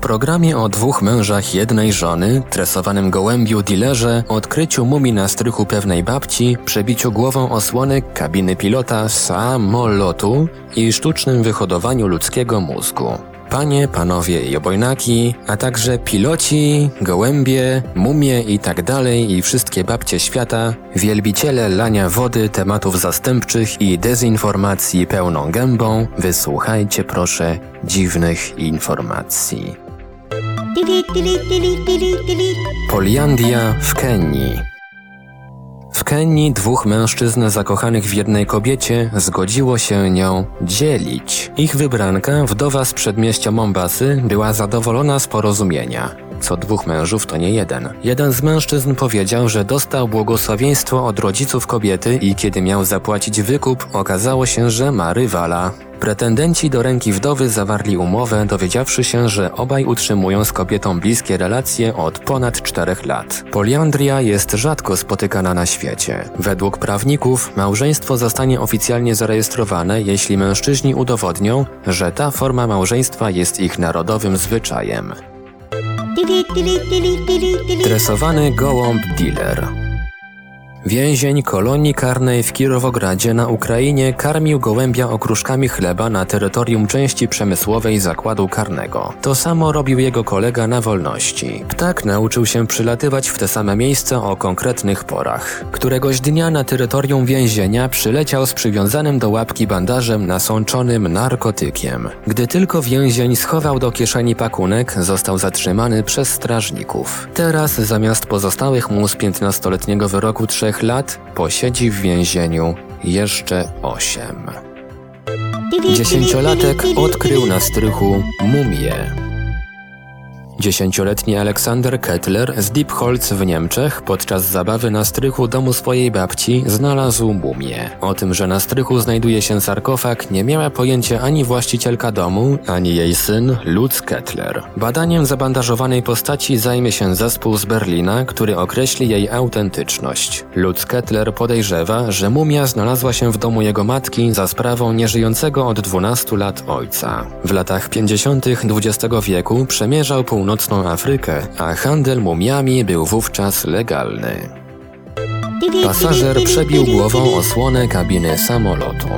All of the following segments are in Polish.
Programie o dwóch mężach jednej żony, tresowanym gołębiu dealerze, odkryciu mumii na strychu pewnej babci, przebiciu głową osłonek kabiny pilota samolotu i sztucznym wyhodowaniu ludzkiego mózgu. Panie, panowie i obojnaki, a także piloci, gołębie, mumie i tak dalej i wszystkie babcie świata, wielbiciele lania wody, tematów zastępczych i dezinformacji pełną gębą, wysłuchajcie proszę dziwnych informacji. Poliandia w Kenii w Kenii dwóch mężczyzn zakochanych w jednej kobiecie zgodziło się nią dzielić. Ich wybranka, wdowa z przedmieścia Mombasy, była zadowolona z porozumienia. Co dwóch mężów to nie jeden. Jeden z mężczyzn powiedział, że dostał błogosławieństwo od rodziców kobiety i kiedy miał zapłacić wykup, okazało się, że ma rywala. Pretendenci do ręki wdowy zawarli umowę, dowiedziawszy się, że obaj utrzymują z kobietą bliskie relacje od ponad czterech lat. Poliandria jest rzadko spotykana na świecie. Według prawników małżeństwo zostanie oficjalnie zarejestrowane, jeśli mężczyźni udowodnią, że ta forma małżeństwa jest ich narodowym zwyczajem. Tresowany gołąb dealer. Więzień kolonii karnej w Kirowogradzie na Ukrainie karmił gołębia okruszkami chleba na terytorium części przemysłowej zakładu karnego. To samo robił jego kolega na wolności. Ptak nauczył się przylatywać w te same miejsca o konkretnych porach. Któregoś dnia na terytorium więzienia przyleciał z przywiązanym do łapki bandażem nasączonym narkotykiem. Gdy tylko więzień schował do kieszeni pakunek, został zatrzymany przez strażników. Teraz zamiast pozostałych mu z 15-letniego wyroku trzech lat posiedzi w więzieniu jeszcze osiem. Dziesięciolatek odkrył na strychu mumię. Dziesięcioletni Aleksander Kettler z Diepholz w Niemczech podczas zabawy na strychu domu swojej babci znalazł mumię. O tym, że na strychu znajduje się sarkofag nie miała pojęcia ani właścicielka domu, ani jej syn Lutz Kettler. Badaniem zabandażowanej postaci zajmie się zespół z Berlina, który określi jej autentyczność. Lutz Kettler podejrzewa, że mumia znalazła się w domu jego matki za sprawą nieżyjącego od 12 lat ojca. W latach 50. XX wieku przemierzał północną Afrykę, a handel mumiami był wówczas legalny. Pasażer przebił głową osłonę kabiny samolotu.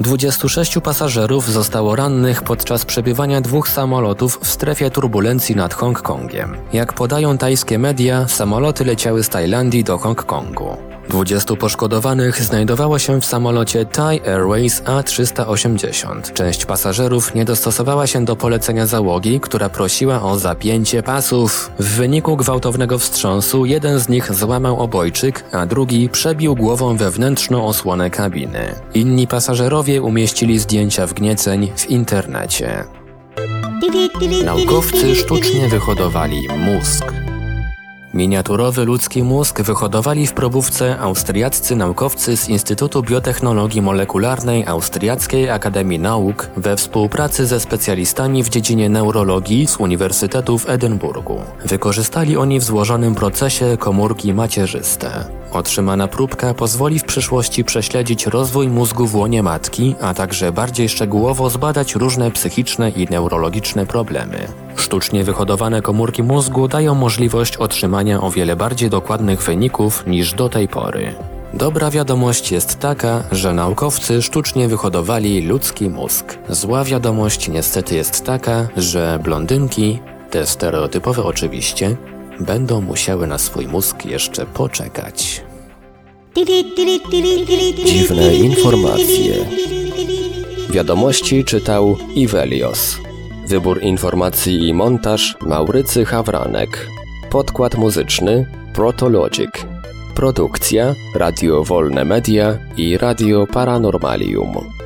26 pasażerów zostało rannych podczas przebywania dwóch samolotów w strefie turbulencji nad Hongkongiem. Jak podają tajskie media, samoloty leciały z Tajlandii do Hongkongu. 20 poszkodowanych znajdowało się w samolocie Thai Airways A380. Część pasażerów nie dostosowała się do polecenia załogi, która prosiła o zapięcie pasów. W wyniku gwałtownego wstrząsu jeden z nich złamał obojczyk, a drugi przebił głową wewnętrzną osłonę kabiny. Inni pasażerowie umieścili zdjęcia wgnieceń w internecie. Naukowcy sztucznie wyhodowali mózg. Miniaturowy ludzki mózg wyhodowali w probówce austriaccy naukowcy z Instytutu Biotechnologii Molekularnej Austriackiej Akademii Nauk we współpracy ze specjalistami w dziedzinie neurologii z Uniwersytetu w Edynburgu. Wykorzystali oni w złożonym procesie komórki macierzyste. Otrzymana próbka pozwoli w przyszłości prześledzić rozwój mózgu w łonie matki, a także bardziej szczegółowo zbadać różne psychiczne i neurologiczne problemy. Sztucznie wyhodowane komórki mózgu dają możliwość otrzymania o wiele bardziej dokładnych wyników niż do tej pory. Dobra wiadomość jest taka, że naukowcy sztucznie wyhodowali ludzki mózg. Zła wiadomość niestety jest taka, że blondynki, te stereotypowe oczywiście, będą musiały na swój mózg jeszcze poczekać. Dziwne informacje. Wiadomości czytał Ivelios. Wybór informacji i montaż Maurycy Hawranek. Podkład muzyczny Protologic. Produkcja Radio Wolne Media i Radio Paranormalium.